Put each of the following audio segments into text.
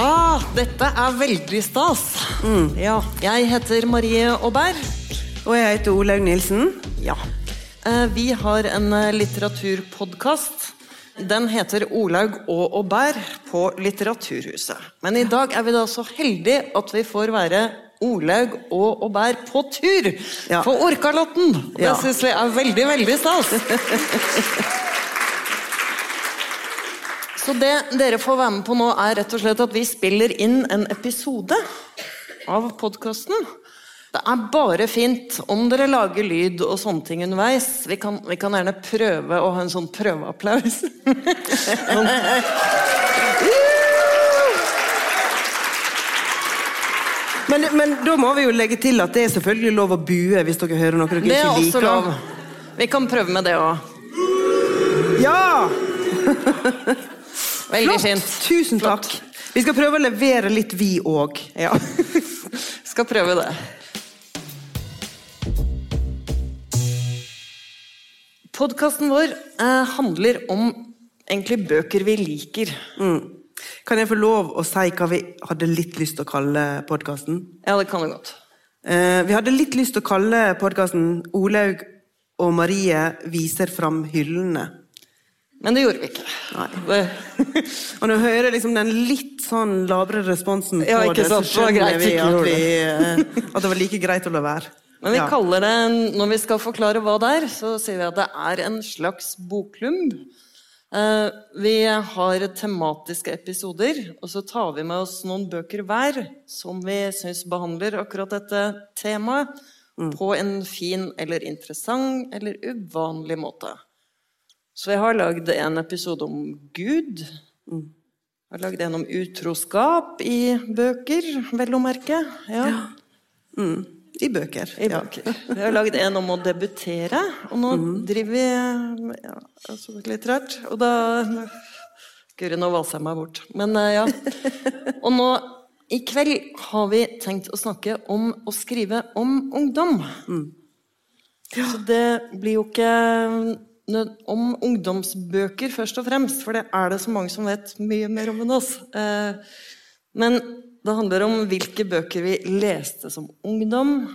Ah, dette er veldig stas. Ja, jeg heter Marie Aubert. Og jeg heter Olaug Nilsen. Ja. Eh, Vi har en eh, litteraturpodkast. Den heter Olaug og Aubert på Litteraturhuset. Men i dag er vi da så heldige at vi får være Olaug og Aubert på tur Ja. på Orkalotten. Det Ja. syns vi er veldig, veldig stas. Så det dere får være med på nå, er rett og slett at vi spiller inn en episode av podkasten. Det er bare fint om dere lager lyd og sånne ting underveis. Vi kan, vi kan gjerne prøve å ha en sånn prøveapplaus. Sånn. Men, men da må vi jo legge til at det er selvfølgelig lov å bue hvis dere hører noe dere Det er også liker. lov. Vi kan prøve med det òg. Ja! Veldig Flott! fint. Tusen Flott. takk. Vi skal prøve å levere litt, vi òg. Ja. Skal prøve det. Podkasten vår eh, handler om egentlig bøker vi liker. Kan jeg få lov å si hva vi hadde litt lyst til å kalle podkasten? Ja, det kan du godt. Eh, vi hadde litt lyst til å kalle podkasten 'Olaug og Marie viser fram hyllene'. Men det gjorde vi ikke. Det, Og når jeg hører liksom den litt sånn labre responsen på Ja, det, så skjønner vi at, vi eh, at det var like greit å la være. men vi Ja. kaller det, når vi skal forklare hva det er, så sier vi at det er en slags bokklumb. Eh, vi har tematiske episoder, og så tar vi med oss noen bøker hver som vi syns behandler akkurat dette temaet på en fin eller interessant eller uvanlig måte. Så jeg har lagd en episode om Gud. Jeg har lagd en om utroskap i bøker, vel å merke. Ja, Mm. I bøker. i ja. bøker. Jeg har lagd en om å debutere, og nå driver vi ja, altså litt rart. Og da Guri, nå valser jeg meg bort. Men eh, ja. Og nå i kveld har vi tenkt å snakke om å skrive om ungdom. Så det blir jo ikke om ungdomsbøker først og fremst, for det er det så mange som vet mye mer om enn oss. Eh, Men det handler om hvilke bøker vi leste som ungdom.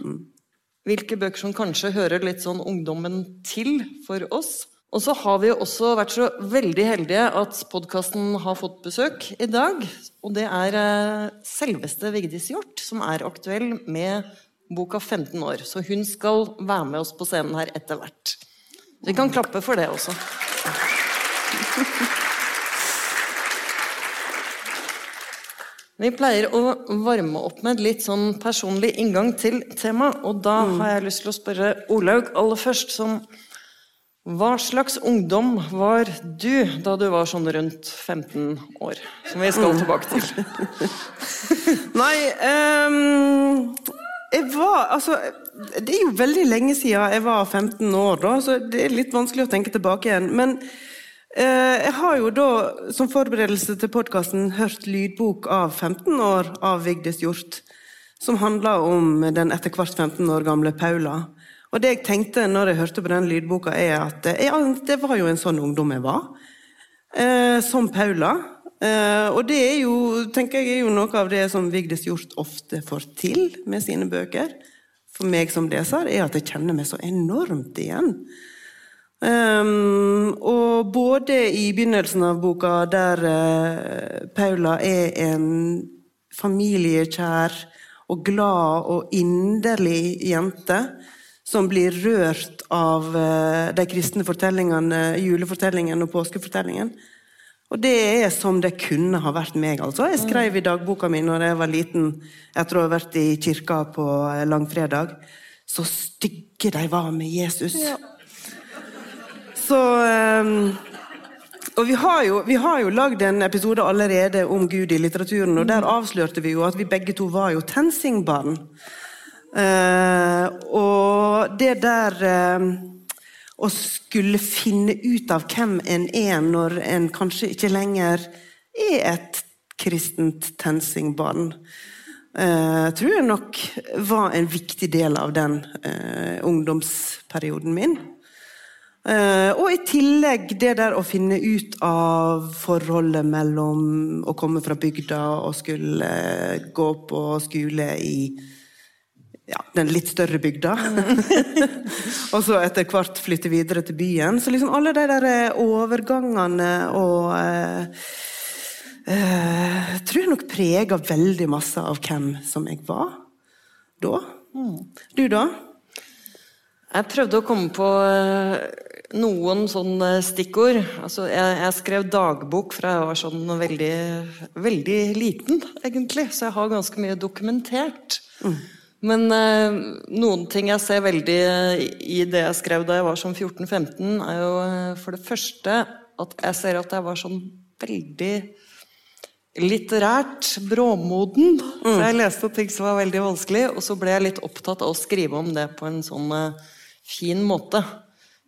Hvilke bøker som kanskje hører litt sånn ungdommen til for oss. Og så har vi også vært så veldig heldige at podkasten har fått besøk i dag. Og det er eh, selveste Vigdis Hjorth som er aktuell med boka 15 år. Så hun skal være med oss på scenen her etter hvert. Vi kan klappe for det også. Vi pleier å varme opp med litt sånn personlig inngang til temaet, og da har jeg lyst til å spørre Olaug aller først som Hva slags ungdom var du da du var sånn rundt 15 år? Som vi skal tilbake til. Nei um, Jeg var Altså, det er jo veldig lenge siden jeg var 15 år, da, så det er litt vanskelig å tenke tilbake igjen. Men eh, jeg har jo da, som forberedelse til podkasten, hørt lydbok av 15 år av Vigdis Hjort, som handler om den etter hvert 15 år gamle Paula. Og det jeg tenkte når jeg hørte på den lydboka, er at ja, det var jo en sånn ungdom jeg var. Eh, som Paula. Eh, og det er jo, tenker jeg, er jo noe av det som Vigdis Hjort ofte får til med sine bøker. For meg som leser, er at jeg kjenner meg så enormt igjen. Um, og både i begynnelsen av boka, der uh, Paula er en familiekjær og glad og inderlig jente, som blir rørt av uh, de kristne fortellingene, julefortellingen og påskefortellingen. Og det er som det kunne ha vært meg, altså. Jeg skrev i dagboka mi når jeg var liten, etter å ha vært i kirka på langfredag, så stygge de var med Jesus. Så um, Og vi har, jo, vi har jo lagd en episode allerede om Gud i litteraturen, og der avslørte vi jo at vi begge to var jo TenSing-barn. Uh, og det der eh, å skulle finne ut av hvem en er når en kanskje ikke lenger er et kristent TenSing-barn, uh, tror jeg nok var en viktig del av den uh, ungdomsperioden min. Uh, og i tillegg det der å finne ut av forholdet mellom å komme fra bygda og skulle gå på skole i ja, den litt større bygda. og så etter hvert flytte videre til byen. Så liksom alle de der eh, overgangene og eh, eh, tror jeg nok prega veldig masse av hvem som jeg var da. Du, da? Jeg prøvde å komme på eh, noen sånne stikkord. Altså, jeg, jeg, skrev dagbok fra jeg var sånn veldig, veldig liten, egentlig. Så jeg har ganske mye dokumentert. Mm. Men eh, noen ting jeg ser veldig i det jeg skrev da jeg var sånn 14-15, er jo eh, for det første at jeg ser at jeg var sånn veldig litterært bråmoden. Mm. Så jeg leste ting som var veldig vanskelig, og så ble jeg litt opptatt av å skrive om det på en sånn eh, fin måte.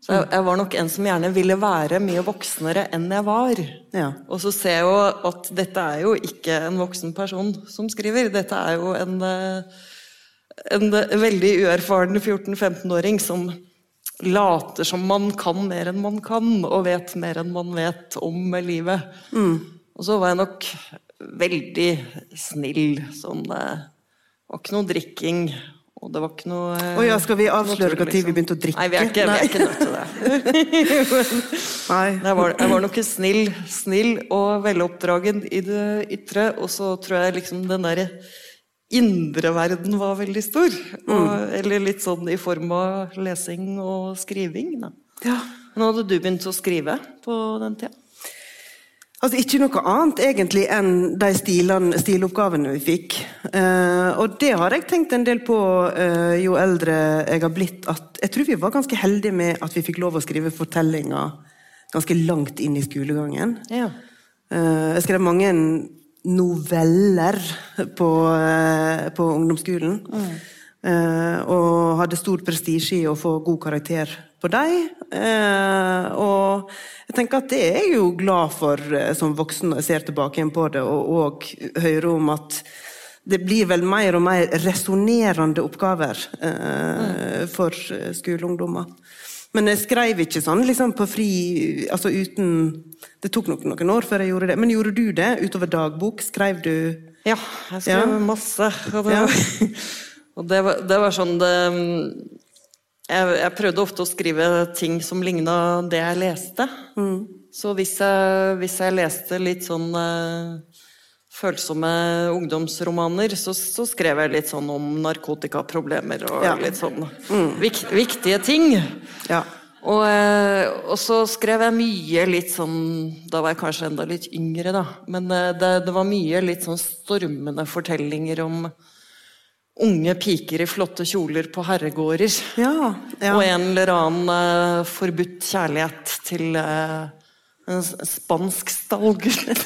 Så jeg, jeg, var nok en som gjerne ville være mye voksnere enn jeg var. Ja. Og så ser jeg jo at dette er jo ikke en voksen person som skriver. Dette er jo en, uh, en veldig uerfaren 14-15-åring som later som man kan mer enn man kan, og vet mer enn man vet om livet. Mm. Og så var jeg nok veldig snill. Sånn Det var ikke noe drikking. Og det var ikke noe oh ja, Skal vi avsløre når liksom. vi begynte å drikke? Nei, vi er ikke, vi er ikke nødt til det. jeg, var, jeg var nok snill, snill og veloppdragen i det ytre. Og så tror jeg liksom den derre indre verden var veldig stor. Og, mm. Eller litt sånn i form av lesing og skriving. Da. Ja. Nå hadde du begynt å skrive på den tida? Altså Ikke noe annet egentlig enn de stilene, stiloppgavene vi fikk. Eh, og det har jeg tenkt en del på eh, jo eldre jeg har blitt. at Jeg tror vi var ganske heldige med at vi fikk lov å skrive fortellinger ganske langt inn i skolegangen. Ja. Eh, jeg skrev mange noveller på, på ungdomsskolen. Mm. og hadde stor prestisje i å få god karakter på dem. og jeg tenker at det er jeg jo glad for eh, som voksen når jeg ser tilbake igjen på det, og, og hører om at det blir vel mer og mer resonnerende oppgaver eh, for eh, skoleungdommer. Men jeg skrev ikke sånn liksom på fri altså uten Det tok nok noen år før jeg gjorde det. Men gjorde du det utover dagbok? Skrev du Ja, jeg skrev ja. masse. Og det, ja. og det, var, det var sånn det jeg, jeg, prøvde ofte å skrive ting som ligna det jeg leste. Mm. Så hvis jeg, hvis jeg, leste litt sånn uh, følsomme ungdomsromaner, så, så, skrev jeg litt sånn om narkotikaproblemer og ja. litt sånn mm. vik, viktige ting. Ja. Og, uh, og, så skrev jeg mye litt sånn Da var jeg kanskje enda litt yngre, da. Men uh, det, det var mye litt sånn stormende fortellinger om unge piker i flotte kjoler på herregårder. Ja, ja. Og en eller annen uh, forbudt kjærlighet til uh, en spansk stalger.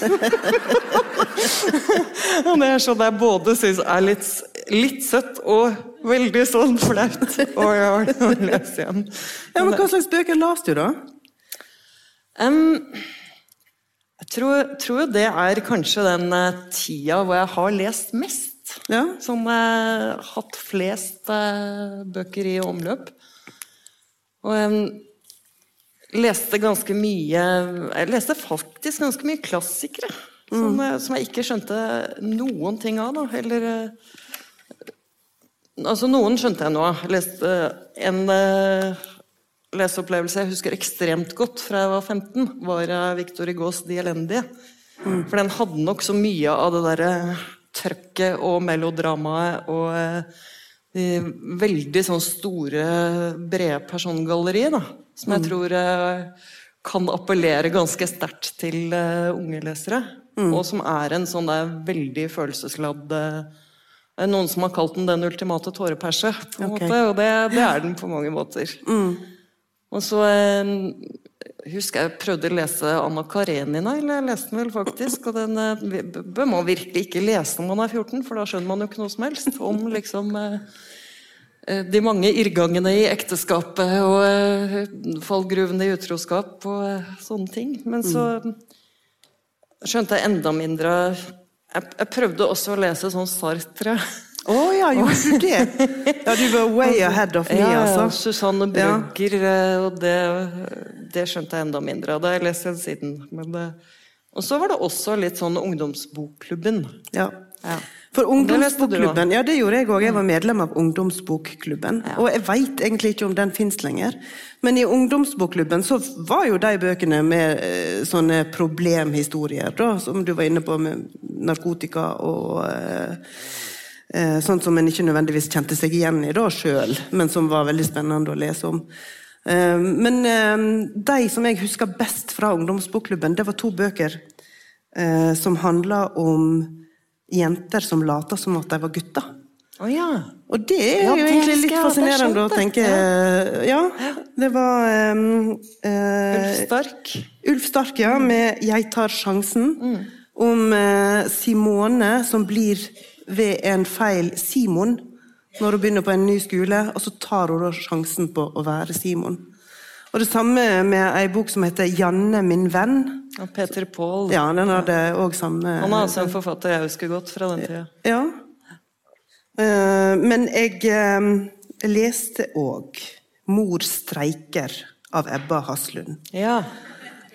og det er sånn jeg både syns er litt, litt, søtt og veldig sånn flaut å lese igjen. Ja, men Hva slags bøker leste du, da? Um, jeg tror, tror det er kanskje den uh, tida hvor jeg har lest mest. Ja. Som har eh, hatt flest uh, bøker i omløp. Og jeg leste ganske mye Jeg leste faktisk ganske mye klassikere. Mm. Som, eh, som, jeg ikke skjønte noen ting av. Da. Eller Altså, noen skjønte jeg nå. Jeg leste en uh, leseopplevelse jeg husker ekstremt godt fra jeg var 15, var uh, Victor Hugos 'De elendige'. Mm. For den hadde nok så mye av det derre trøkket og melodramaet og eh, de veldig sånn store, brede persongalleriet, da. Som jeg mm. tror eh, kan appellere ganske sterkt til eh, unge lesere. Mm. Og som er en sånn der veldig følelsesladd Noen som har kalt den 'den ultimate tåreperse', på en okay. måte, og det, det, er den på mange måter. Mm. Og så husker jeg prøvde å lese Anna Karenina, eller jeg leste den vel faktisk. Og den eh, bør man virkelig ikke lese når man er 14, for da skjønner man jo ikke noe som helst om liksom eh, eh, de mange irrgangene i ekteskapet og fallgruvene i utroskap og sånne ting. Men så skjønte jeg enda mindre Jeg, jeg prøvde også å lese sånn Sartre. Å ja, gjorde du det? Ja, du var way ahead of me, Ja, altså. Susanne Brugger, eh, og det, det skjønte jeg enda mindre av. Det har jeg lest helt siden. Men det, og så var det også litt sånn ungdomsbokklubben. Ja. Ja. For Ungdomsbokklubben, ja det gjorde jeg òg. Jeg var medlem av Ungdomsbokklubben. Ja. Og jeg veit egentlig ikke om den fins lenger. Men i Ungdomsbokklubben så var jo de bøkene med eh, sånne problemhistorier, da, som du var inne på, med narkotika og eh, eh, Sånt som en ikke nødvendigvis kjente seg igjen i da sjøl, men som var veldig spennende å lese om. Eh, men de som jeg husker best fra Ungdomsbokklubben, det var to bøker som handla om jenter som lata som at de var gutter. Å ja. Og det er Ja, jo egentlig litt er fascinerende å tenke Ja, det var um, Ulf eh, Stark. Ulf Stark, ja, med 'Jeg tar sjansen'. Om uh, Simone som blir ved en feil Simon når hun begynner på en ny skole, og så tar hun sjansen på å være Simon. Og det samme med ei bok som heter 'Janne min venn'. Og Peter Paul. Ja, den hadde òg samme Han er altså en forfatter jeg husker godt fra den tida. Ja. Eh, men jeg eh, leste òg 'Mor streiker' av Ebba Haslund. Ja.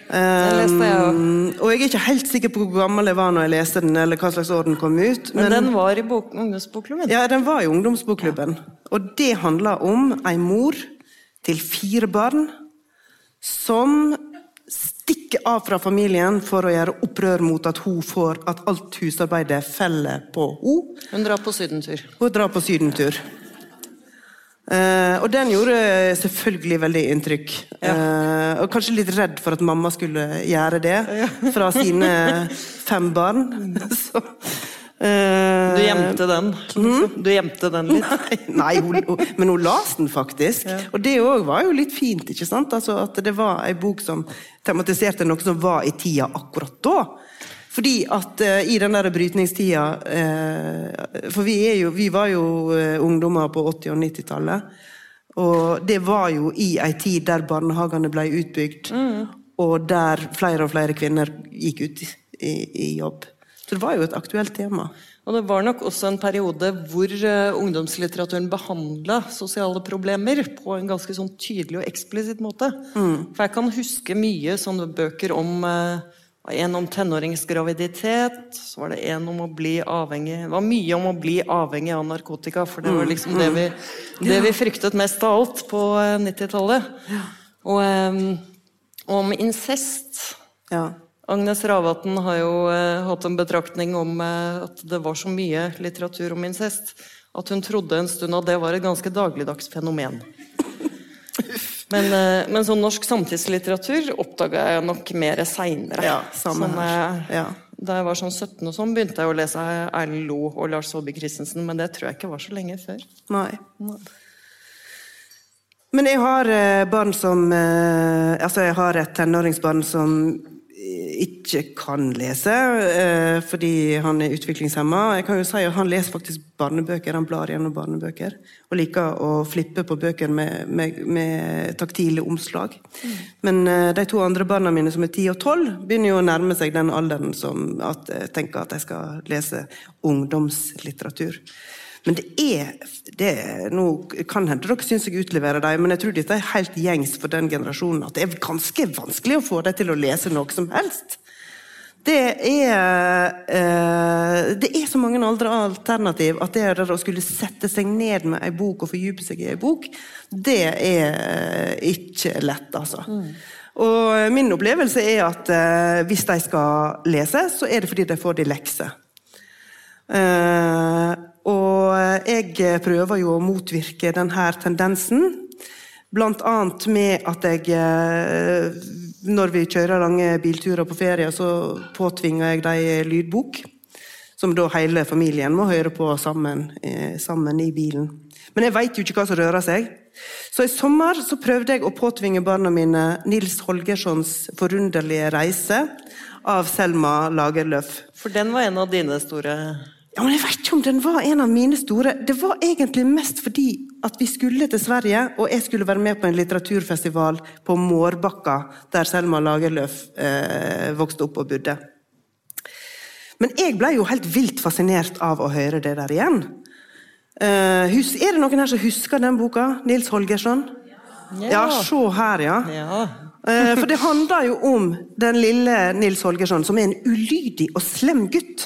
Den leste jeg òg. Um, og jeg er ikke helt sikker på hvor gammel jeg var når jeg leste den, eller hva slags år den kom ut. Men den var i bok, ungdomsbokklubben. ja, den var i ungdomsbokklubben. Og det handla om ei mor til fire barn som stikker av fra familien for å gjøre opprør mot at hun får at alt husarbeidet feller på henne. Hun drar på sydentur. Hun drar på sydentur. Uh, og den gjorde selvfølgelig veldig inntrykk. Eh, og kanskje litt redd for at mamma skulle gjøre det fra sine fem barn. Så, Du gjemte den. liksom. Du gjemte den litt. Nei, nei hun, men hun las den faktisk. Og det òg var jo litt fint. ikke sant? Altså At det var ei bok som tematiserte noe som var i tida akkurat da. Fordi at uh, i den der brytningstida uh, For vi, jo, vi var jo uh, ungdommer på 80- og 90-tallet. Og det var jo i ei tid der barnehagene ble utbygd, og der flere og flere kvinner gikk ut i, i jobb. Så det var jo et aktuelt tema. Og det var nok også en periode hvor eh, ungdomslitteraturen behandla sosiale problemer på en ganske sånn tydelig og eksplisitt måte. For jeg kan huske mye sånne bøker om eh, en om tenåringsgraviditet, så var det en om å bli avhengig Det var mye om å bli avhengig av narkotika, for det var liksom det vi, det vi fryktet mest av alt på eh, 90-tallet. Og um, om incest. Ja. Agnes Ravatn har jo eh, hatt en betraktning om eh, at det var så mye litteratur om incest at hun trodde en stund at det var et ganske dagligdags fenomen. Men, eh, men sånn norsk samtidslitteratur oppdaga jeg nok mer seinere. Ja, sånn. Ja. Da jeg var sånn 17 og sånn, begynte jeg å lese Erlend Lo og Lars Saabye Christensen, men det tror jeg ikke var så lenge før. Nei. Men jeg har barn som Altså, jeg har et tenåringsbarn som ikke kan lese eh, fordi han er utviklingshemma. Jeg kan jo si at Han leser faktisk barnebøker, han blar gjennom barnebøker. Og liker å flippe på bøker med, med, med taktile omslag. Men eh, de to andre barna mine, som er 10 og 12, begynner jo å nærme seg den alderen som at tenker at de skal lese ungdomslitteratur. Men det er, det er Nå kan hende dere syns jeg utleverer dem, men jeg tror dette er helt gjengs for den generasjonen. At det er ganske vanskelig å få dem til å lese noe som helst. Det er, eh, det er så mange andre alternativ at det å skulle sette seg ned med ei bok og fordype seg i ei bok, det er ikke lett, altså. Og min opplevelse er at eh, hvis de skal lese, så er det fordi de får de lekser. Eh, og jeg prøver jo å motvirke denne tendensen. Blant annet med at jeg eh, Når vi kjører lange bilturer på ferie, så påtvinger jeg dem lydbok. Som da hele familien må høre på sammen, eh, sammen i bilen. Men jeg veit jo ikke hva som rører seg. Så i sommer så prøvde jeg å påtvinge barna mine Nils Holgerssons 'Forunderlige reise' av Selma Lagerlöf. For den var en av dine store Ja, men Jeg vet ikke om den var en av mine store. Det var egentlig mest fordi at vi skulle til Sverige, og jeg skulle være med på en litteraturfestival på Mårbakka, der Selma Lagerlöf eh, vokste opp og bodde. Men jeg ble jo helt vilt fascinert av å høre det der igjen. Eh, hus, er det noen her som husker den boka? Nils Holgersson? Ja, se her, ja. ja. Eh, for det handler jo om den lille Nils Holgersson, som er en ulydig og slem gutt.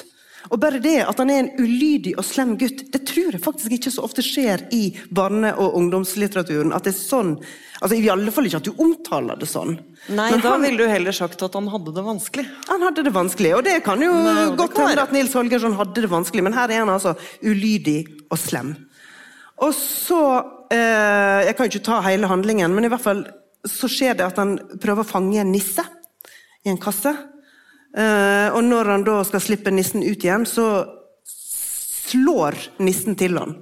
Og bare det at han er en ulydig og slem gutt, det tror jeg faktisk ikke så ofte skjer i barne- og ungdomslitteraturen. At det er sånn Altså I alle fall ikke at du omtaler det sånn. Nei, Men da han- ville du heller sagt at han hadde det vanskelig. Han hadde det vanskelig, og det kan jo Nei, godt hende at Nils Holgersson hadde det vanskelig, men her er han altså ulydig og slem. Og så eh, Jeg kan jo ikke ta hele handlingen, men i hvert fall så skjer det at han prøver å fange en nisse i en kasse. Eh, og når han da skal slippe nissen ut igjen, så slår nissen til han.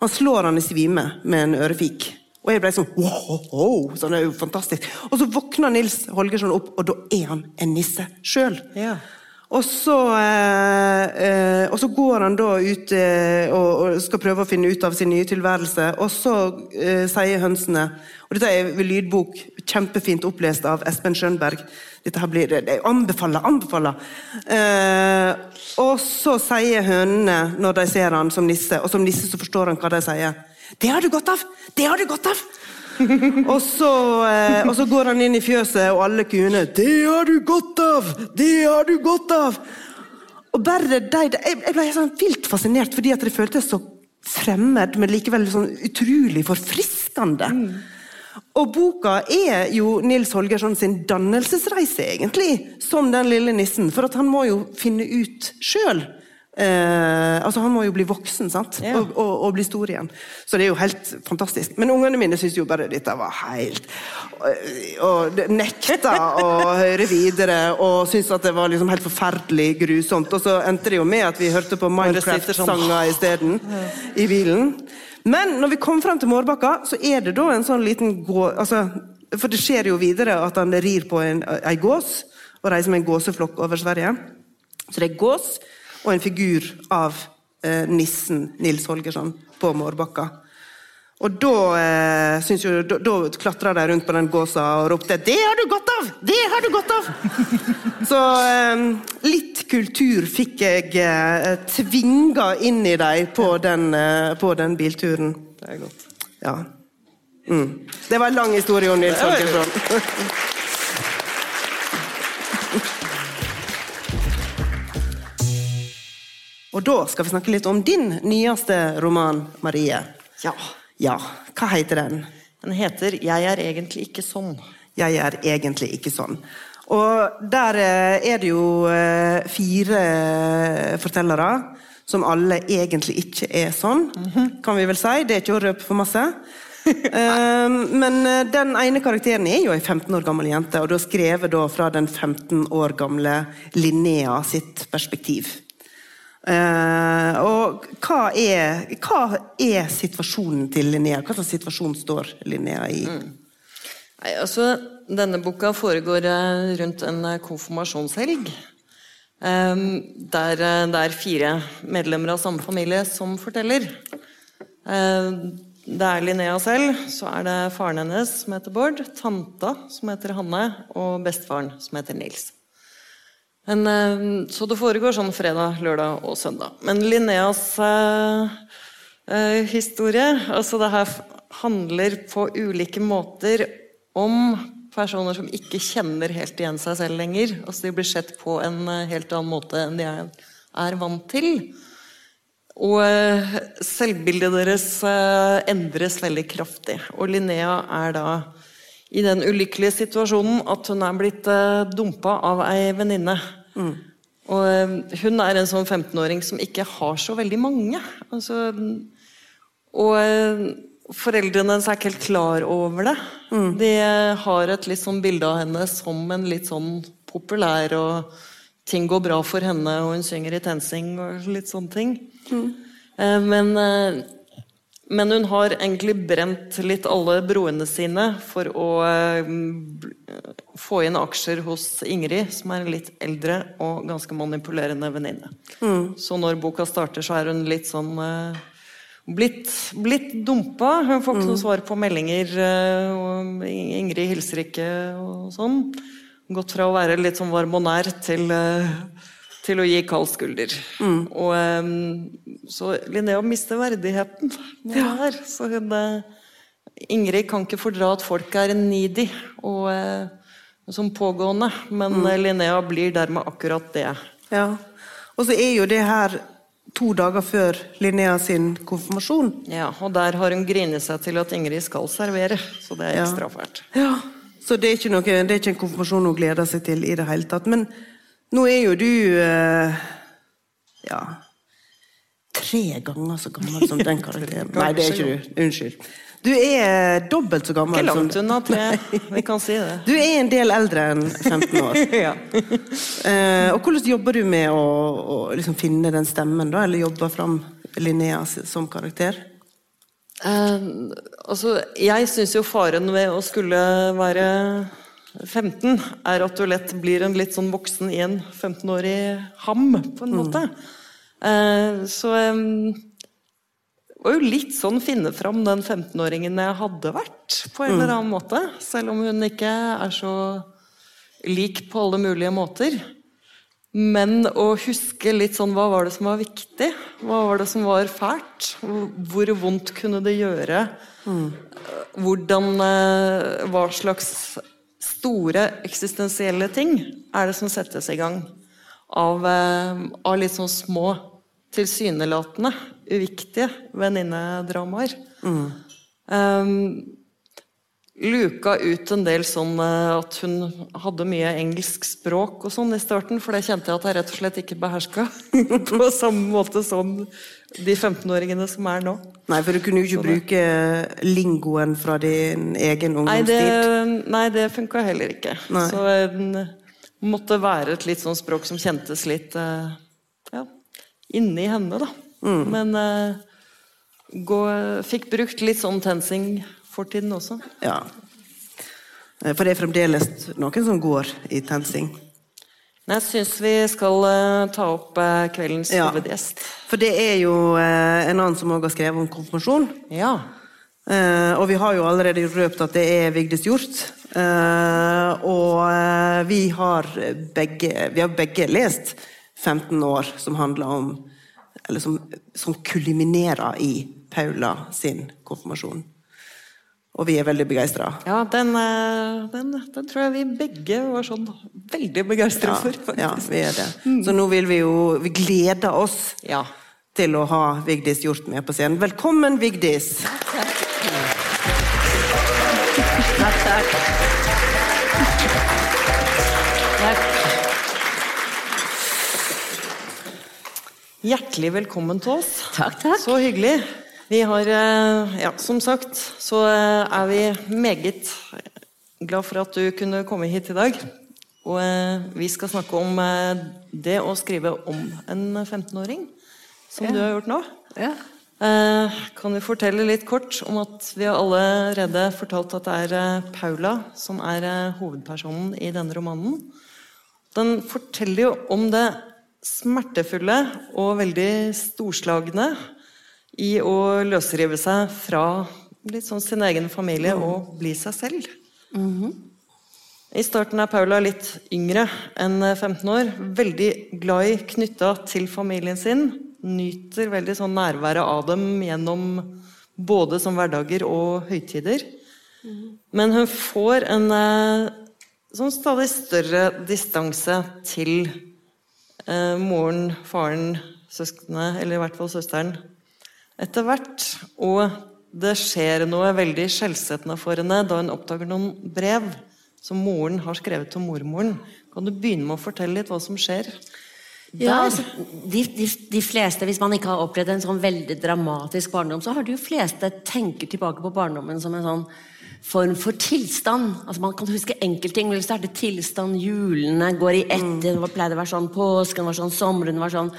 Han slår han i svime med en ørefik. Og jeg ble sånn wow, wow, sånn, det er jo fantastisk. Og så våkner Nils Holgersson opp, og da er han en nisse sjøl. Ja. Og så, eh, eh, og så går han da ut eh, og, og skal prøve å finne ut av sin nye tilværelse, og så eh, sier hønsene Og dette er lydbok, kjempefint opplest av Espen Schønberg. Dette her blir, det, Anbefaler, anbefaler! Eh, og så sier hønene, når de ser han som nisse, og som nisse så forstår han hva de sier. Det har du godt av! Det har du godt av! og, så, eh, og så går han inn i fjøset, og alle kuene 'Det har du godt av! Det har du godt av!' Og bare de, jeg, jeg ble sånn vilt fascinert, fordi at det føltes så fremmed, men likevel sånn utrolig forfriskende. Og boka er jo Nils Holgersson sin dannelsesreise, egentlig, som den lille nissen. For at han må jo finne ut sjøl. Eh, altså Han må jo bli voksen sant? Ja. Og, og, og bli stor igjen. Så det er jo helt fantastisk. Men ungene mine syntes jo bare dette var helt Og, og de nekta å høre videre og syntes at det var liksom helt forferdelig grusomt. Og så endte det jo med at vi hørte på sånn. Minecraft-sanger isteden i bilen. Men når vi kom frem til Mårbakka, så er det da en sånn liten gå... Altså, for det skjer jo videre at han rir på en, gås og reiser med en gåseflokk over Sverige. Så det er gås og en figur av eh, nissen Nils Holgersson på Mårbakka. Og da, eh, jo, da, da klatra de rundt på den gåsa og ropte 'Det har du godt av! Det har du godt av!' Så eh, litt kultur fikk jeg eh, tvinga inn i dem på, den, eh, på den bilturen. Det er godt. Ja. Mm. Det var en lang historie om Nils Holgersson. Og da skal vi snakke litt om din nyeste roman, Marie. Ja. Ja, hva heter den? Den heter 'Jeg er egentlig ikke sånn'. Jeg er egentlig ikke sånn. Og der eh, er det jo eh, fire fortellere som alle egentlig ikke er sånn, kan vi vel si. Det er ikke å røpe for masse. Eh, Men eh, den ene karakteren er jo ei 15 år gammel jente, og du har skrevet da fra den 15 år gamle Linnea sitt perspektiv. Eh, og hva er, hva er situasjonen til Linnea? Hva slags situasjon står Linnea i? Nei, altså, denne boka foregår eh, rundt en eh, konfirmasjonshelg. Um, Der det er fire medlemmer av samme familie som forteller. Um, Det er Linnea selv, så er det faren hennes som heter Bård, tanta som heter Hanne, og bestefaren som heter Nils. Men, eh, så det foregår sånn fredag, lørdag og søndag. Men Linneas eh, eh, historie altså Det her handler på ulike måter om personer som ikke kjenner helt igjen seg selv lenger. Altså De blir sett på en eh, helt annen måte enn de er, er vant til. Og eh, selvbildet deres eh, endres veldig kraftig. Og Linnea er da i den ulykkelige situasjonen at hun er blitt dumpa av ei venninne. Og eh, hun er en sånn 15-åring som ikke har så veldig mange. Altså, og eh, foreldrene hennes er ikke helt klar over det. De eh, har et litt sånn bilde av henne som en litt sånn populær, og ting går bra for henne, og hun synger i TenSing og litt sånne ting. Mm. Men, men hun har egentlig brent litt alle broene sine for å eh, få inn aksjer hos Ingrid, som er en litt eldre og ganske manipulerende venninne. Så når boka starter, så er hun litt sånn eh, blitt, blitt dumpa. Hun får ikke noe svar på meldinger, eh, og Ingrid hilser ikke og sånn. Gått fra å være litt sånn varm og nær til, til å gi kald skulder. Og um, så Linnea mister verdigheten her. Så hun eh, Ingrid kan ikke fordra at folk er needy og uh, som pågående, men mm. Linnea blir dermed akkurat det. Ja. Og så er jo det her to dager før Linnea sin konfirmasjon. Ja, Og der har hun grinet seg til at Ingrid skal servere, så det er ekstra fælt. Ja. Så det er, noe, det er ikke en konfirmasjon hun gleder seg til i det hele tatt. Men nå er jo du eh, ja tre ganger så gammel som den karakteren. Nei, det er ikke du. Unnskyld. Du er dobbelt så gammel Ikke langt unna tre, vi kan si det. Du er en del eldre enn 15 år. ja. uh, og hvordan jobber du med å, å liksom finne den stemmen, da? Eller jobbe fram Linnea som karakter? Uh, altså, jeg syns jo faren ved å skulle være 15 er at du lett blir en litt sånn voksen i en 15-årig ham, på en måte. Eh, så eh, det var jo litt sånn finne fram den 15-åringen jeg hadde vært, på en eller annen måte. Selv om hun ikke er så lik på alle mulige måter. Men å huske litt sånn hva var det som var viktig? Hva var det som var fælt? Hvor vondt kunne det gjøre? Hvordan eh, Hva slags store eksistensielle ting er det som settes i gang av, eh, av litt sånn små, tilsynelatende uviktige venninnedramaer? Um, luka ut en del sånn eh, at hun hadde mye engelsk språk og sånn i starten, for det kjente jeg at jeg rett og slett ikke beherska på samme måte som de 15-åringene som er nå. Nei, for du kunne jo ikke bruke lingoen fra din egen Nei, det, ungdomstid. nei, det funka heller ikke. Nei. Så det måtte være et litt sånn språk som kjentes litt eh, ja, inni henne, da. Mm. Men eh, gå, fikk brukt litt sånn TenSing-fortiden også. Ja. Eh, For det er fremdeles noen som går i TenSing. Jeg syns vi skal eh, ta opp eh, kveldens Ja. hovedgjest. For det er jo en annen som òg har skrevet om konfirmasjon. Ja. Og vi har jo allerede røpt at det er Vigdis Hjorth. Eh, og vi har begge Vi har begge lest 15 år, som handler om Eller som, som kulminerer i Paula sin konfirmasjon. Og vi er veldig begeistra. Ja, den, eh, den, den tror jeg vi begge var sånn veldig begeistra Ja, for. faktisk. ja, vi er det. Så nå vil vi jo Vi gleder oss Ja. til å ha Vigdis Hjort med på scenen. Velkommen, Vigdis! Takk, takk. Takk. Hjertelig velkommen til oss. Takk, takk. Så hyggelig. Vi har, eh, ja, som sagt, så eh, er vi meget glad for at du kunne komme hit i dag. Og eh, vi skal snakke om det å skrive om en 15-åring, som du har gjort nå. Ja. Kan vi fortelle litt kort om at vi har allerede fortalt at det er Paula som er hovedpersonen i denne romanen. Den forteller jo om det smertefulle og veldig storslagne i å løsrive seg fra litt sånn sin egen familie og bli seg selv. I starten er Paula litt yngre enn 15 år. Veldig glad i knytta til familien sin. Nyter veldig sånn nærværet av dem gjennom både som hverdager og høytider. Men hun får en eh, sånn stadig større distanse til eh, moren, faren, søsknene, eller i hvert fall søsteren, etter hvert. Og det skjer noe veldig skjellsettende for henne da hun oppdager noen brev som moren har skrevet til mormoren. Kan du begynne med å fortelle litt hva som skjer? Ja, altså, de, de, de fleste, Hvis man ikke har opplevd en sånn veldig dramatisk barndom, så har de fleste tenker tilbake på barndommen som en sånn form for tilstand. Altså Man kan huske enkeltting. er det tilstand, julene går i ett. Det var- pleide å være sånn, Påsken var sånn, sommeren var sånn.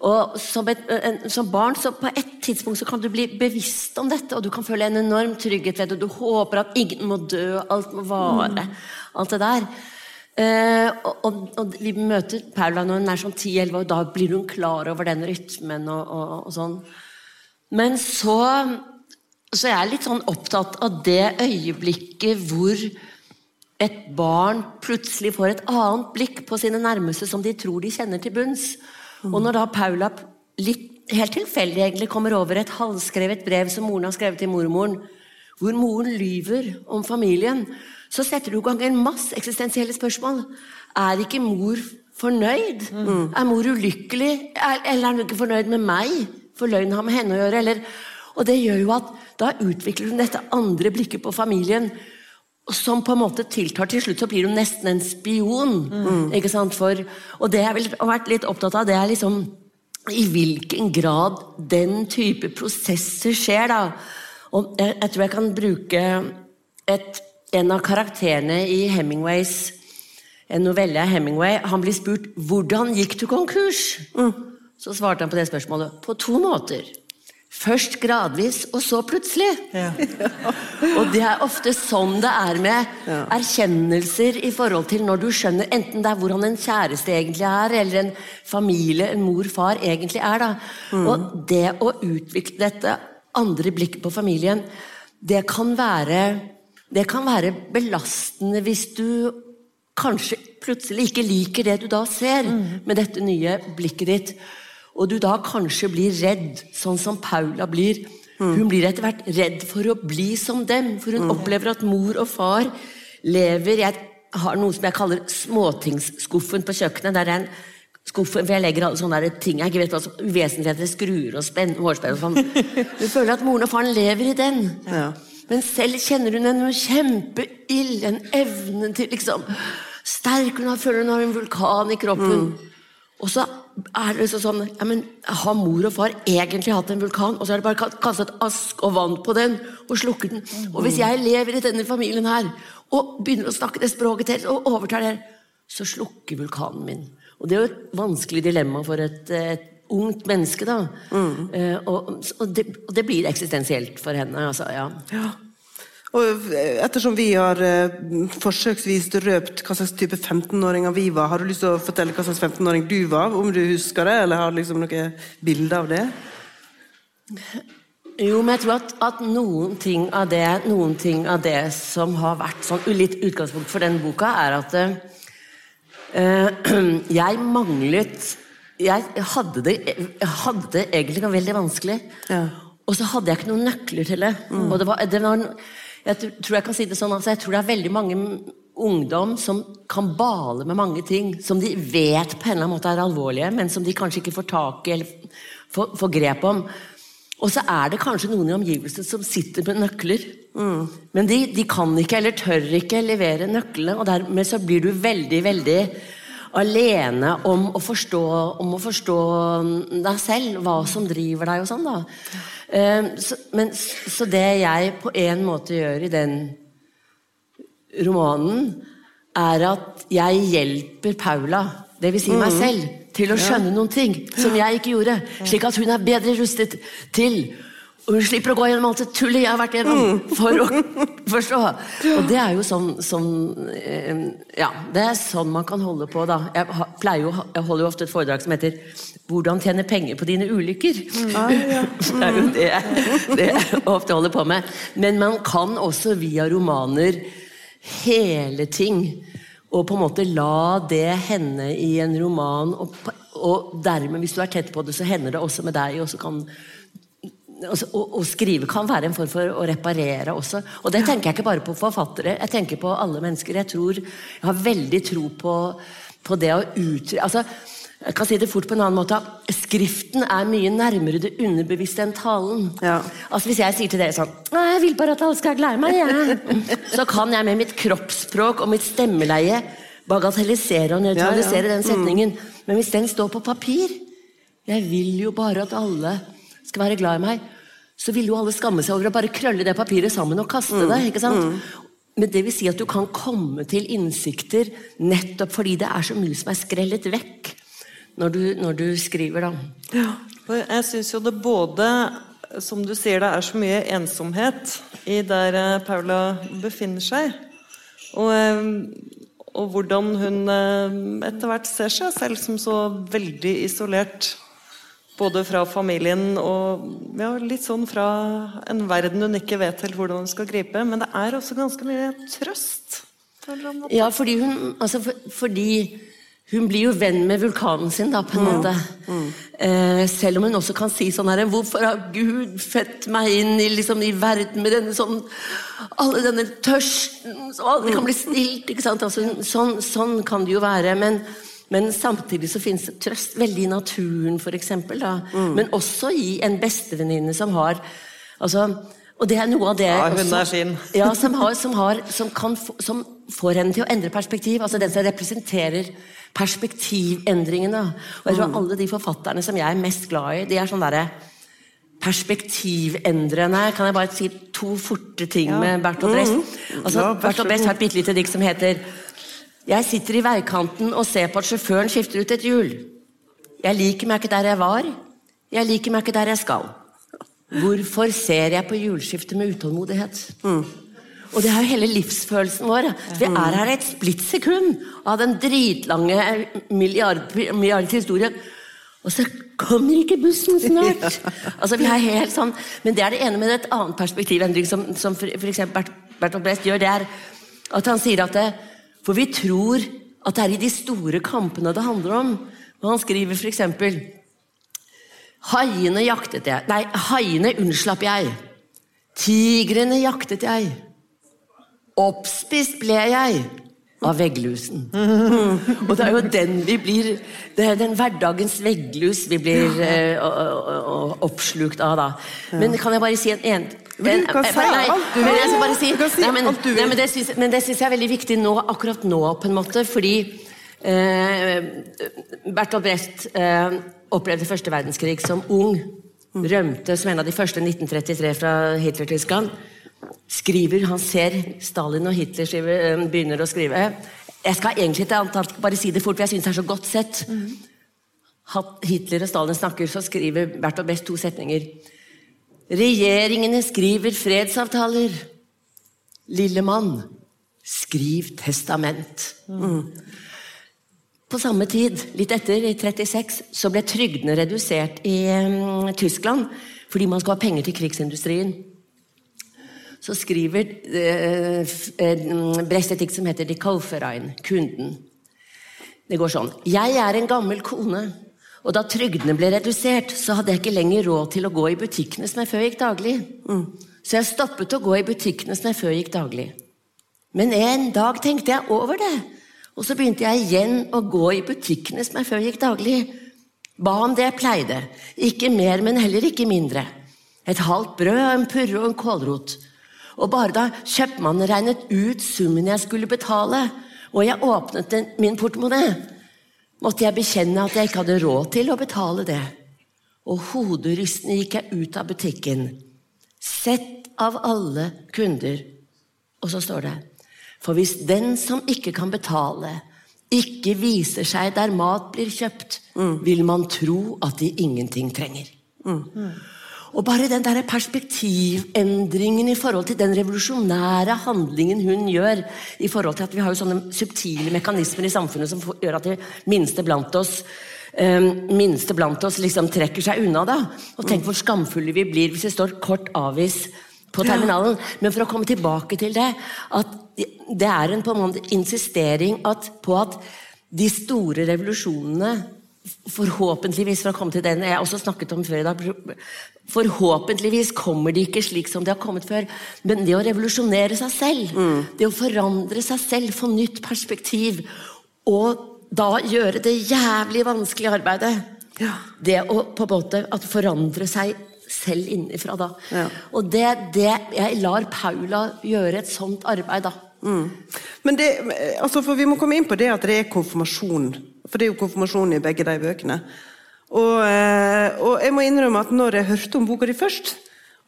Og som, et, en, som barn så på et tidspunkt så kan du bli bevisst om dette, og du kan føle en enorm trygghet ved det. Du håper at ingen må dø, alt må vare. Alt det der. Eh, og, og, og vi møter Paula når hun er sånn 10-11, og da blir hun klar over den rytmen og, og, sånn. Men så så jeg er litt sånn opptatt av det øyeblikket hvor et barn plutselig får et annet blikk på sine nærmeste som de tror de kjenner til bunns. Og når da Paula litt helt tilfeldig egentlig kommer over et halvskrevet brev som moren har skrevet til mormoren, hvor moren lyver om familien, så setter du i gang en masse eksistensielle spørsmål. Er ikke mor fornøyd? Mm. Er mor ulykkelig? Er, eller er hun ikke fornøyd med meg? For løgn har med henne å gjøre. Eller, og det gjør jo at da utvikler hun dette andre blikket på familien som på en måte tiltar. Til slutt så blir hun nesten en spion. Mm. ikke sant? For, og det jeg har vært litt opptatt av, det er liksom i hvilken grad den type prosesser skjer. da. Og jeg, jeg tror jeg kan bruke et, en av karakterene i Hemingways en novelle av Hemingway. Han blir spurt 'Hvordan gikk du konkurs?' Mm. Så svarte han på det spørsmålet på to måter. Først gradvis, og så plutselig. Ja. og det er ofte sånn det er med ja. erkjennelser i forhold til når du skjønner enten det er hvordan en kjæreste egentlig er, eller en familie, en mor-far, egentlig er. da. Mm. Og det å utvikle dette andre blikket på familien, det kan være det kan være belastende hvis du kanskje plutselig ikke liker det du da ser, mm. med dette nye blikket ditt og du da kanskje blir redd, sånn som Paula blir. Hun blir etter hvert redd for å bli som dem, for hun opplever at mor og far lever Jeg har noe som jeg kaller småtingsskuffen på kjøkkenet. der er en skuff hvor jeg legger alle sånne ting jeg ikke vet hva som uvesentligheter, skruer og spenn, hårspenn og sånn. Hun føler at moren og faren lever i den. Ja. Men selv kjenner hun en kjempeild, en evne til liksom Sterk hun føler hun har en vulkan i kroppen. Mm. Og så er det liksom sånn ja, men Har mor og far egentlig hatt en vulkan, og så er det bare kastet ask og vann på den og slukket den? Og hvis jeg lever i denne familien her og begynner å snakke det språket til og overtar det, så slukker vulkanen min. Og det er jo et vanskelig dilemma for et, et ungt menneske, da. Mm. Uh, og, og, det, og, det, blir eksistensielt for henne. Altså, ja. ja. Og ettersom vi har eh, forsøksvis røpt hva slags type 15-åringer vi var, har du lyst til å fortelle hva slags 15-åring du var, om du husker det, eller har liksom noe bilde av det? Jo, men jeg tror at, at, noen, ting av det, noen ting av det som har vært sånn litt utgangspunkt for den boka, er at uh, jeg manglet Jeg hadde det, jeg hadde det egentlig veldig vanskelig. Ja. Og så hadde jeg ikke noen nøkler til det. Mm. Og det var, det var jeg tror jeg kan si det sånn, altså, jeg tror det er veldig mange ungdom som kan bale med mange ting som de vet på en eller annen måte er alvorlige, men som de kanskje ikke får tak i eller får, får grep om. Og så er det kanskje noen i omgivelsene som sitter med nøkler. Mm. Men de, de, kan ikke eller tør ikke levere nøklene, og dermed så blir du veldig, veldig alene om å forstå, om å forstå deg selv, hva som driver deg og sånn, da. Ehm, så, men, så det jeg på en måte gjør i den romanen, er at jeg hjelper Paula, dvs. Si meg mm. selv, til å skjønne noen ting som jeg ikke gjorde. Slik at hun er bedre rustet til og hun slipper å gå gjennom alt det tullet jeg har vært gjennom mm. for å forstå. Og det er jo sånn, sånn eh, Ja, det er sånn man kan holde på, da. Jeg, jo, jeg holder jo ofte et foredrag som heter 'Hvordan tjene penger på dine ulykker'. Mm. det er jo det, det jeg ofte holder på med. Men man kan også via romaner hele ting. Og på en måte la det hende i en roman. Og, og dermed, hvis du er tett på det, så hender det også med deg. og så kan å, å, skrive kan være en form for å reparere også. Og det tenker jeg ikke bare på forfattere, jeg tenker på alle mennesker. Jeg tror, jeg har veldig tro på, på det å uttrykke altså, Jeg kan si det fort på en annen måte. Skriften er mye nærmere det underbevisste enn talen. Ja. Altså Hvis jeg sier til dere sånn Jeg vil bare at alle skal glede meg, jeg. Så kan jeg med mitt kroppsspråk og mitt stemmeleie bagatellisere og nøytralisere ja, ja. den setningen. Mm. Men hvis den står på papir Jeg vil jo bare at alle skal være glad i meg, så vil jo alle skamme seg over å bare krølle det papiret sammen og kaste mm. det. ikke sant? Mm. Men det vil si at du kan komme til innsikter nettopp fordi det er så mye som er skrellet vekk når du, når du skriver, da. Ja, jeg syns jo det både som du sier, det er så mye ensomhet i der eh, Paula befinner seg. Og, eh, og hvordan hun eh, etter hvert ser seg selv som så veldig isolert både fra familien og ja, litt sånn fra en verden hun ikke vet helt hvordan hun skal gripe. Men det er også ganske mye trøst Ja, fordi hun, altså for, fordi hun blir jo venn med vulkanen sin, da, på en måte. Eh, selv om hun også kan si sånn her Hvorfor har Gud født meg inn i, liksom, i verden med denne sånn Alle denne tørsten, som aldri kan bli stilt. ikke sant? Altså, sånn, sånn kan det jo være. men men samtidig så finnes det trøst veldig i naturen, f.eks. Mm. Men også i en bestevenninne som har altså, Og det er noe av det Ja, hun er sin. ja, som, har, som, har, som, kan, få- som får henne til å endre perspektiv. Altså den som representerer perspektivendringene. Og jeg tror alle de forfatterne som jeg er mest glad i, de er sånn derre perspektivendrende. Kan jeg bare si to forte ting med Bertolt Brecht? Altså, Ja, Bertolt Brecht har et bitte lite dikt som heter Jeg sitter i veikanten og ser på at sjåføren skifter ut et hjul. Jeg liker meg ikke der jeg var. Jeg liker meg ikke der jeg skal. Hvorfor ser jeg på hjulskiftet med utålmodighet? Og det er jo hele livsfølelsen vår. Vi er her et splittsekund av den dritlange milliard. Og så kommer ikke bussen snart! Altså, vi er helt sånn, Men det er det ene med et annet perspektivendring som, som Bert, Bertolt Brecht gjør. det er at Han sier at det, For vi tror at det er i de store kampene det handler om. Og han skriver eksempel Haiene jaktet jeg Nei, haiene unnslapp jeg. Tigrene jaktet jeg. Oppspist ble jeg av vegglusen. Og det er jo den vi blir Det er den hverdagens vegglus vi blir eh, oppslukt av, da. Men kan jeg bare si en, en Men du kan si alt men jeg skal bare si, nei, men, nei, men det syns, men det syns jeg er veldig viktig nå, akkurat nå, på en måte, fordi eh, Bertolt Brecht eh, opplevde første verdenskrig som ung. Rømte som en av de første 1933 fra Hitler-Tyskland. Skriver, Han ser Stalin og Hitler skriver, eh, begynner å skrive. Jeg skal egentlig ikke annet bare si det fort, for jeg syns det er så godt sett. Mm. Hitler og Stalin snakker, så skriver Bertolt Brecht to setninger. Regjeringene skriver fredsavtaler. Lille mann, skriv testament. På samme tid, litt etter, i 36, så ble trygdene redusert i um, Tyskland fordi man skulle ha penger til krigsindustrien. Så skriver uh, uh, mm, dikt som heter 'De Kauferein', kunden. Det går sånn. Jeg er en gammel kone, og da trygdene ble redusert, så hadde jeg ikke lenger råd til å gå i butikkene som jeg før gikk daglig. Så jeg stoppet å gå i butikkene som jeg før gikk daglig. Men en dag tenkte jeg over det, og så begynte jeg igjen å gå i butikkene som jeg før gikk daglig. Ba om det jeg pleide, ikke mer, men heller ikke mindre. Et halvt brød, en purre og en kålrot. Og bare da kjøpmannen regnet ut summen jeg skulle betale, og jeg åpnet min portemonnaie, måtte jeg bekjenne at jeg ikke hadde råd til å betale det. Og hoderystende gikk jeg ut av butikken, sett av alle kunder. Og så står det For hvis den som ikke kan betale, ikke viser seg der mat blir kjøpt, vil man tro at de ingenting trenger. Og bare den der perspektivendringen i forhold til den revolusjonære handlingen hun gjør, i forhold til at vi har jo sånne subtile mekanismer i samfunnet som gjør at de minste blant oss eh, minste blant oss liksom trekker seg unna. da. Og tenk hvor skamfulle vi blir hvis det står 'kort avis' på terminalen. Men for å komme tilbake til det, at det er en på en måte insistering at, på at de store revolusjonene Forhåpentligvis, for å komme til den jeg har også snakket om før i dag Forhåpentligvis kommer de ikke slik som de har kommet før. Men det å revolusjonere seg selv, det å forandre seg selv, få nytt perspektiv, og da gjøre det jævlig vanskelige arbeidet Det å på en måte at forandre seg selv innenfra da. Ja. Og det, det Jeg lar Paula gjøre et sånt arbeid, da. Men det, altså for vi må komme inn på det at det er konfirmasjon. For det er jo konfirmasjon i begge de bøkene. Og, eh, og jeg må innrømme at når jeg hørte om boka di først,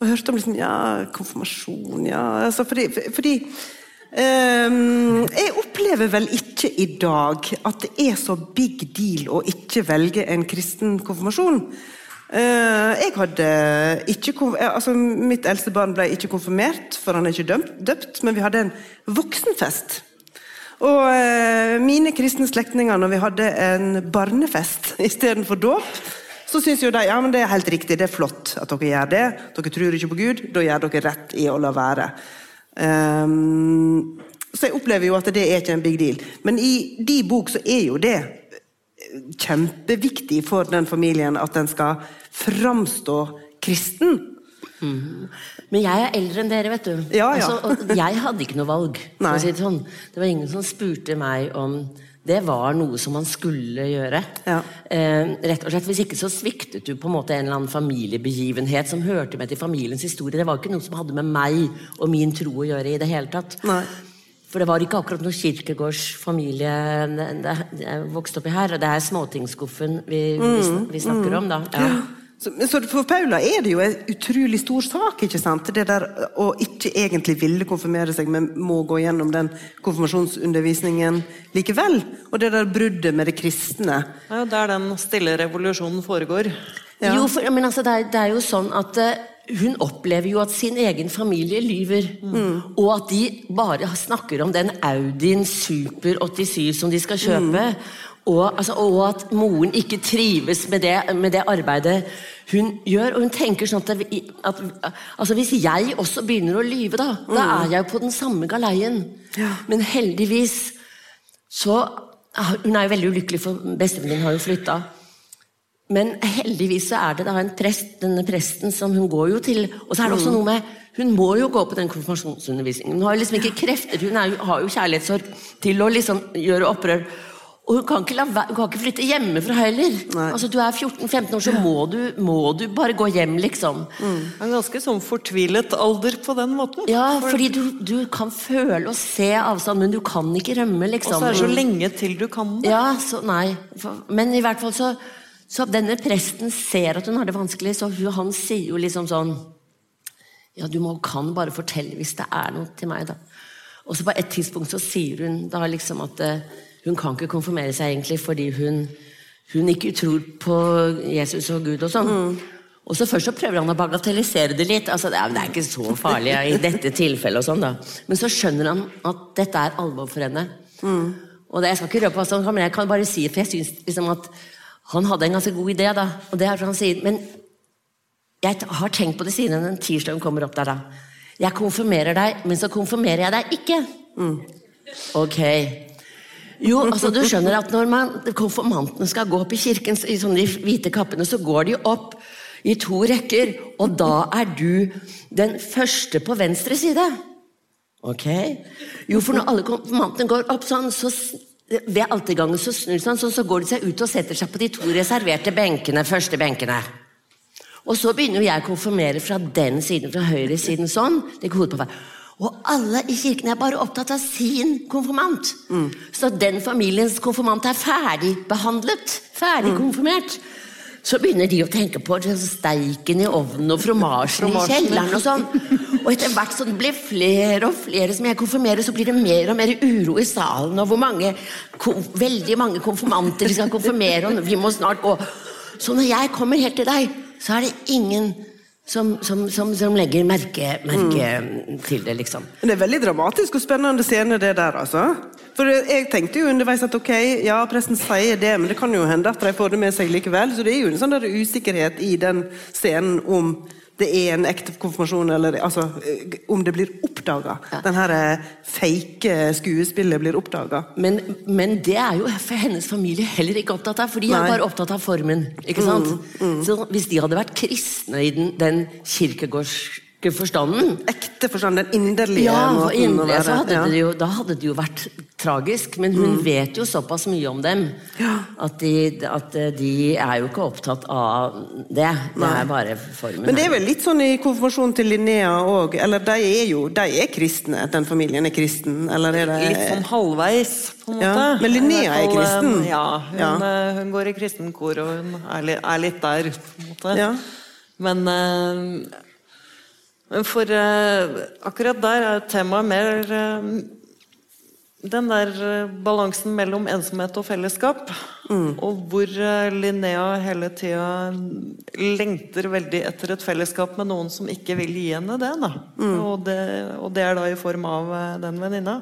og hørte om liksom, ja, konfirmasjon ja, altså fordi, fordi um, Jeg opplever vel ikke i dag at det er så big deal å ikke velge en kristen konfirmasjon. Uh, jeg hadde ikke eh, altså Mitt eldste barn ble ikke konfirmert, for han er ikke døpt, men vi hadde en voksenfest. Og eh, mine kristne slektninger, når vi hadde en barnefest istedenfor dåp, så syns jo de ja, men det er helt riktig, det er flott at dere gjør det. Dere tror ikke på Gud, da gjør dere rett i å la være. Um, Så jeg opplever jo at det er ikke en big deal. Men i de bok så er jo det kjempeviktig for den familien at den skal framstå kristen. Men jeg er eldre enn dere, vet du. Ja, ja. Altså, jeg hadde ikke noe valg. si Det sånn. Det var ingen som spurte meg om det var noe som man skulle gjøre. Ja. Eh, rett og slett, Hvis ikke så sviktet du på en måte en eller annen familiebegivenhet som hørte med til familiens historie. Det var ikke noe som hadde med meg og min tro å gjøre i det hele tatt. Nei. For det var ikke akkurat noe kirkegårdsfamilie jeg vokste opp i her. og Det er småtingsskuffen vi, vi, sn- vi snakker om, da. Ja. Så, så for Paula er det jo en utrolig stor sak, ikke sant? Det der å ikke egentlig ville konfirmere seg, men må gå gjennom den konfirmasjonsundervisningen likevel. Og det der bruddet med det kristne. Det er jo der den stille revolusjonen foregår. Ja. Jo, for, men altså, det, er, det er jo sånn at eh, hun opplever jo at sin egen familie lyver. Og at de bare snakker om den Audien Super 87 som de skal kjøpe. Og, altså, og at moren ikke trives med det, med det arbeidet hun gjør. Og hun tenker sånn at, det, at altså, hvis jeg også begynner å lyve, da, da er jeg jo på den samme galeien. Men heldigvis så Hun er jo veldig ulykkelig, for bestevenninnen har jo flytta. Men heldigvis så er det da en prest, denne presten som hun går jo til Og så er det også noe med Hun må jo gå på den konfirmasjonsundervisningen. Hun har jo liksom ikke krefter, hun jo, har jo kjærlighetssorg til å liksom gjøre opprør. Og hun kan ikke, la, hun kan ikke flytte hjemmefra heller. Nei. Altså Du er 14-15 år, så må du, må du bare gå hjem, liksom. En ganske sånn fortvilet alder på den måten. Ja, fordi du, du kan føle og se avstand, men du kan ikke rømme, Og liksom. så er det så lenge til du kan det. Ja, så nei. For- Men i hvert fall så Så denne presten ser at hun har det vanskelig, så hun, han sier jo liksom sånn Ja, du må, kan bare fortelle hvis det er noe til meg, da. Og så på et tidspunkt så sier hun da liksom at eh, hun kan ikke konfirmere seg egentlig fordi hun, hun ikke tror på Jesus og Gud og sånn. Og så Først så prøver han å bagatellisere det litt. altså Det er, det er ikke så farlig i dette tilfellet. og sånn da. Men så skjønner han at dette er alvor for henne. Og det, Jeg skal ikke røpe hva som men jeg kan bare si for jeg synes liksom at han hadde en ganske god idé. da, og det er for han sier, Men jeg har tenkt på det siden den tirsdagen kommer opp der. da. Jeg konfirmerer deg, men så konfirmerer jeg deg ikke. Ok. Jo, altså du skjønner at når man, konfirmantene skal gå opp i kirken i sånne hvite kappene, så går de opp i to rekker, og da er du den første på venstre side. Ok? Jo, for når alle konfirmantene går opp sånn, så ved altergangen så snur de sånn, sånn, så går de seg ut og setter seg på de to reserverte benkene, første benkene. Og så begynner jeg å konfirmere fra den siden, fra høyresiden sånn. legger hodet på hver. Og alle i kirken er bare opptatt av sin konfirmant. Så den familiens konfirmant er ferdigbehandlet, ferdig konfirmert. Så begynner de å tenke på steiken i ovnen og fromasjen i kjelleren og sånn. Og etter hvert som det blir flere og flere som jeg konfirmerer, så blir det mer og mer uro i salen. Og hvor mange, veldig mange konfirmanter de skal konfirmere, og vi må snart gå. Så når jeg kommer helt til deg, så er det ingen som, som, som, som legger merke, merke til det, liksom. Men Det er veldig dramatisk og spennende scene, det der, altså. For jeg tenkte jo underveis at ok, ja, presten sier det, men det kan jo hende at de får det med seg likevel. Så det er jo en sånn der usikkerhet i den scenen om det er en ekte konfirmasjon, eller altså, eh, om det blir oppdaga. Den her eh, fake skuespillet blir oppdaga. Men, men det er jo for hennes familie heller ikke opptatt av, for de er bare opptatt av formen. ikke sant? Så Hvis de hadde vært kristne i den, den kirkegårdske forstanden, Ekte forstanden, den inderlige ja, måten å være. så hadde ja. det jo, da hadde det jo vært tragisk. Men hun vet jo såpass mye om dem at, de, at de er jo ikke opptatt av det. Det er bare formen. Men det er vel litt sånn i konfirmasjonen til Linnea òg, eller de er jo de er kristne, den familien er kristen, eller er det Litt sånn halvveis, på en Ja, måte. men Linnea er kristen. eh, Ja, hun, Ja. eh, hun går i kristen kor, og hun er litt, er litt der, på en måte. Ja. Men, uh, men for eh, akkurat der er temaet mer eh, den der eh, balansen mellom ensomhet og fellesskap. Og hvor eh, Linnea hele tida lengter veldig etter et fellesskap med noen som ikke vil gi henne det. Da. Og, det og det er da i form av eh, den venninna.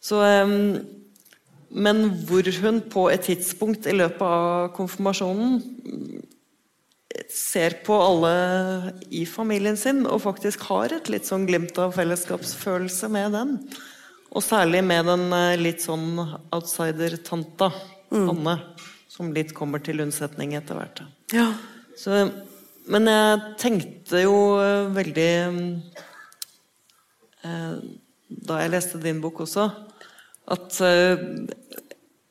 Så eh, Men hvor hun på et tidspunkt i løpet av konfirmasjonen ser på alle i familien sin og faktisk har et litt sånn glimt av fellesskapsfølelse med den. Og særlig med den eh, litt sånn outsider-tanta, Anne, som litt kommer til unnsetning etter hvert. Ja. Så, men jeg tenkte jo eh, veldig eh, Da jeg leste din bok også, at eh,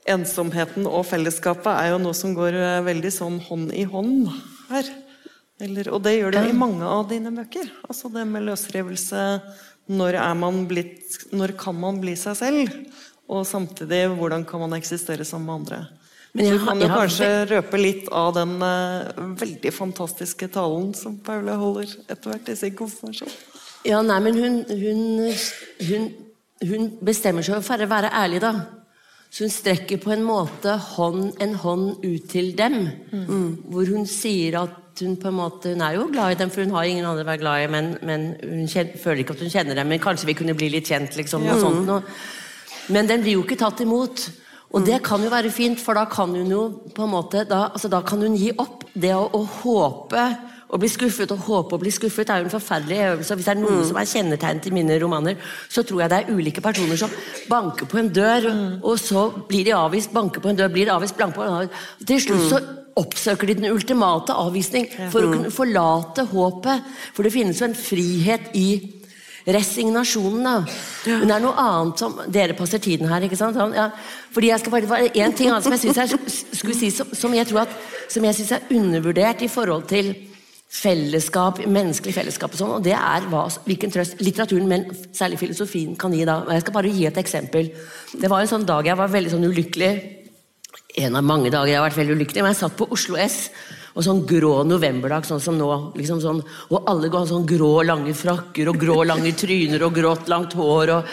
ensomheten og fellesskapet er jo noe som går eh, veldig sånn hånd i hånd her. Eller, og det gjør det i mange av dine bøker. Altså det med løsrivelse Når er man blitt Når kan man bli seg selv? Og samtidig, hvordan kan man eksistere sammen med andre? Men jeg du kan jo kanskje røpe litt av den uh, veldig fantastiske talen som Paule holder etter hvert i sin konfirmasjon. Ja, nei, men hun, hun, hun, hun bestemmer seg for å være ærlig, da. Så hun strekker på en måte hånd, en hånd ut til dem. Hvor hun sier at hun på en måte Hun er jo glad i dem, for hun har ingen andre å være glad i, men, men hun kjenner, føler ikke at hun kjenner dem. Men kanskje vi kunne bli litt kjent, liksom. Noe sånt. Men den blir jo ikke tatt imot. Og det kan jo være fint, for da kan hun jo på en måte Da, altså, da kan hun gi opp. Det å, å håpe å bli skuffet og håpe å bli skuffet er jo en forferdelig øvelse. Hvis det er noe som er kjennetegnet i mine romaner, så tror jeg det er ulike personer som banker på en dør, og så blir de avvist, banker på en dør, blir avvist, blanke på en dør. Til slutt så oppsøker de den ultimate avvisning for å kunne forlate håpet. For det finnes jo en frihet i resignasjonen, da. Men det er noe annet som Dere passer tiden her, ikke sant? Ja, fordi jeg skal bare en ting annet som jeg synes er, skulle si, som, som jeg tror at Som jeg synes er undervurdert i forhold til fellesskap, menneskelig fellesskap og sånn, og det er hva, hvilken trøst litteraturen, men særlig filosofien, kan gi da. Jeg skal bare gi et eksempel. Det var en sånn dag jeg var veldig sånn ulykkelig en av mange dager jeg har vært veldig ulykkelig, men jeg satt på Oslo S og sånn grå novemberdag, sånn som nå, liksom sånn, og alle går sånn grå, lange frakker og grå, lange tryner og grått, langt hår, og,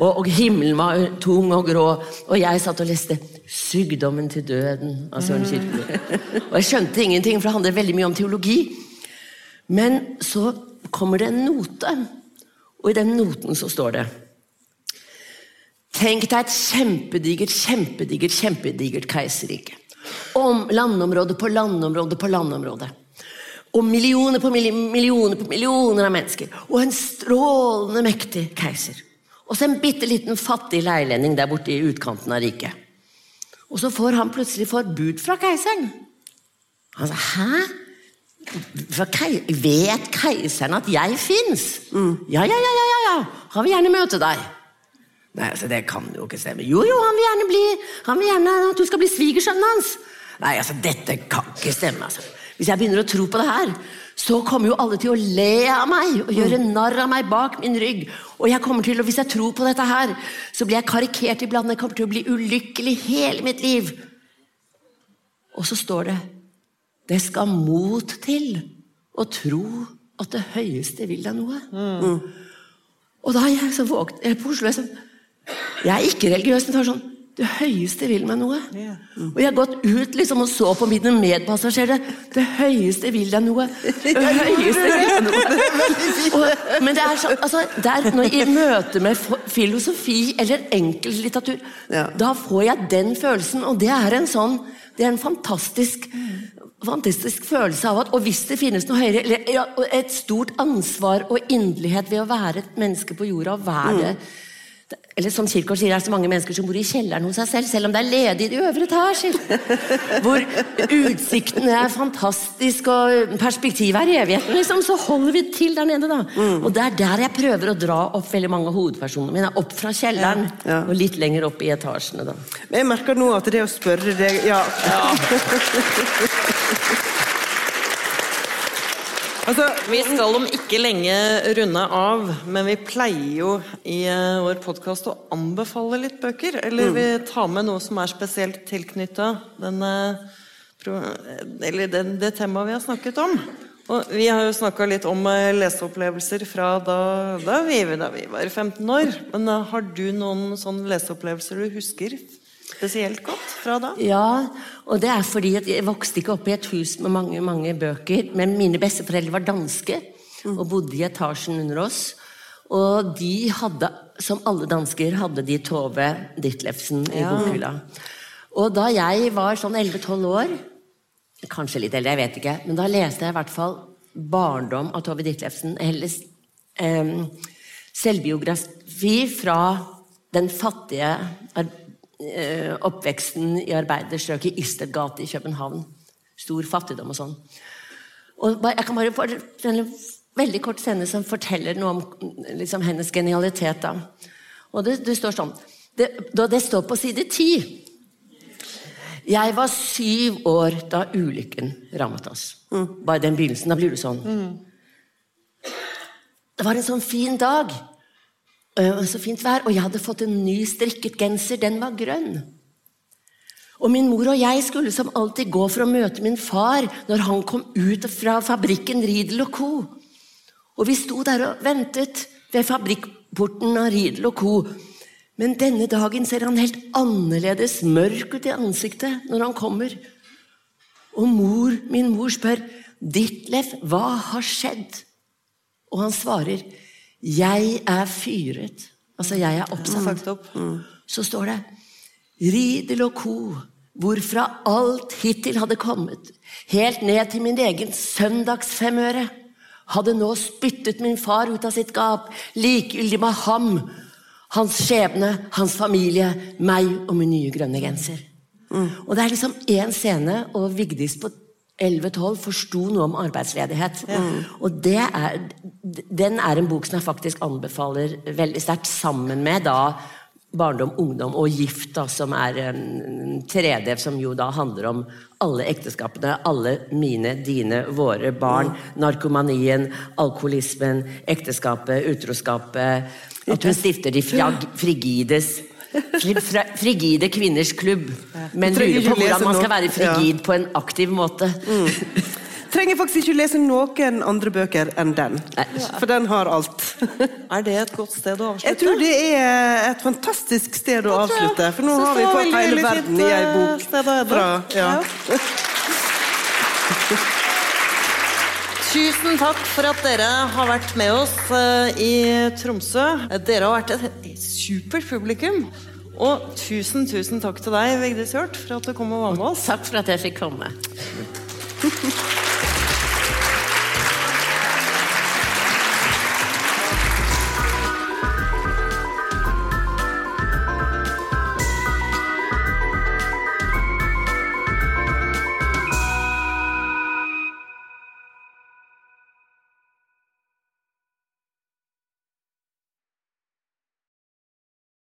og, og himmelen var tung og grå, og jeg satt og leste 'Sykdommen til døden' av Søren Kierkegaard. Og jeg skjønte ingenting, for det handler veldig mye om teologi. Men så kommer det en note, og i den noten så står det Tenk deg et kjempedigert, kjempedigert, kjempedigert keiserrike. Om landområde på landområde på landområde. Og millioner på millioner på millioner av mennesker. Og en strålende mektig keiser. Og så en bitte liten fattig leilending der borte i utkanten av riket. Og så får han plutselig forbud fra keiseren. Han sa 'hæ'? For kei vet keiseren at jeg fins? Ja, ja, ja, ja, ja, ja. Han vil gjerne møte deg. Nei, altså Det kan jo ikke stemme. Jo, jo, han vil gjerne bli Han vil gjerne at du skal bli svigersønnen hans. Nei, altså, dette kan ikke stemme. altså. Hvis jeg begynner å tro på det her, så kommer jo alle til å le av meg og gjøre narr av meg bak min rygg. Og jeg kommer til, og hvis jeg tror på dette her, så blir jeg karikert iblant. Jeg kommer til å bli ulykkelig hele mitt liv. Og så står det det skal mot til å tro at det høyeste vil deg noe. Og da er jeg så vågt, jeg er på Oslo. Jeg, sånn, jeg er ikke religiøs, men det sånn Det høyeste vil meg noe. Og jeg har gått ut liksom og så på mine medpassasjerer. Det høyeste vil deg noe. Det høyeste vil deg noe. Og, men det er sånn altså, det er når, I møte med filosofi eller enkeltlitteratur, Ja. da får jeg den følelsen, og det er en sånn Det er en fantastisk fantastisk følelse av at Og hvis det finnes noe høyere eller, ja, Et stort ansvar og inderlighet ved å være et menneske på jorda. og være det eller som Kirkegaard sier, det er så mange mennesker som bor i kjelleren hos seg selv, selv om det er ledig i de øvre etasjer. Hvor utsikten er fantastisk, og perspektivet er evigheten, liksom, så holder vi til der nede, da. Og det er der jeg prøver å dra opp veldig mange av hovedpersonene mine. Opp fra kjelleren, Ja. og litt lenger opp i etasjene, da. Jeg merker nå at det å spørre deg Ja. altså, Vi skal om ikke lenge runde av, men vi pleier jo i eh, vår podkast å anbefale litt bøker. Eller vi tar med noe som er spesielt tilknytta det, det temaet vi har snakket om. Og vi har jo snakka litt om eh, leseopplevelser fra da, da, vi, da vi var 15 år. Men eh, har du noen sånne leseopplevelser du husker spesielt godt fra da? Ja, og det er fordi at jeg vokste ikke opp i et hus med mange mange bøker. Men mine besteforeldre var danske og bodde i etasjen under oss. Og de hadde, som alle dansker, hadde de Tove Ditlevsen i Ja. bokhylla. Og da jeg var sånn 11-12 år, kanskje litt eldre, jeg vet ikke, men da leste jeg i hvert fall 'Barndom' av Tove Ditlevsen. Hennes em, selvbiografi fra den fattige eh, oppveksten i arbeiderstrøket i Istedgate i København. Stor fattigdom og sånn. Og jeg kan bare fortelle en veldig kort scene som forteller noe om liksom, hennes genialitet. da. Og det, det står sånn det, det, står på side ti. Jeg var syv år da ulykken rammet oss. Mm. Bare den begynnelsen. Da blir du sånn. Mm. Det var en sånn fin dag. Så fint vær, og jeg hadde fått en ny strikket genser. Den var grønn. Og min mor og jeg skulle som alltid gå for å møte min far når han kom ut fra fabrikken Riedel Co. Og vi sto der og ventet ved fabrikkporten av Riedel Co. Men denne dagen ser han helt annerledes mørk ut i ansiktet når han kommer. Og mor, min mor spør, 'Ditlev, hva har skjedd?' Og han svarer, 'Jeg er fyret'. Altså, jeg er oppsatt. Mm. Så står det, 'Ridel og co., hvorfra alt hittil hadde kommet, helt ned til min egen søndagsfemøre, hadde nå spyttet min far ut av sitt gap, likegyldig med ham hans skjebne, hans familie, meg og min nye grønne genser. Mm. Og det er liksom én scene, og Vigdis på 11-12 forsto noe om arbeidsledighet. Ja. Og er, den er en bok som jeg faktisk anbefaler veldig sterkt, sammen med da barndom, ungdom og gift, da, som er en tredje, som jo da handler om alle ekteskapene. Alle mine, dine, våre barn. Mm. Narkomanien, alkoholismen, ekteskapet, utroskapet at hun stifter de frigides Frigide kvinners klubb. Men lurer på hvordan man skal være frigid på en aktiv måte. Mm. Trenger faktisk ikke lese noen andre bøker enn den. For den har alt. Er det et godt sted å avslutte? Jeg tror det er et fantastisk sted å avslutte. For nå har vi fått hele verden i ei bok. Fra, ja. Tusen takk for at dere har vært med oss eh, i Tromsø. Dere har vært et supert publikum. Og tusen, tusen takk til deg, Vigdis Hjort, for at du kom og var med oss. Takk for at jeg fikk komme.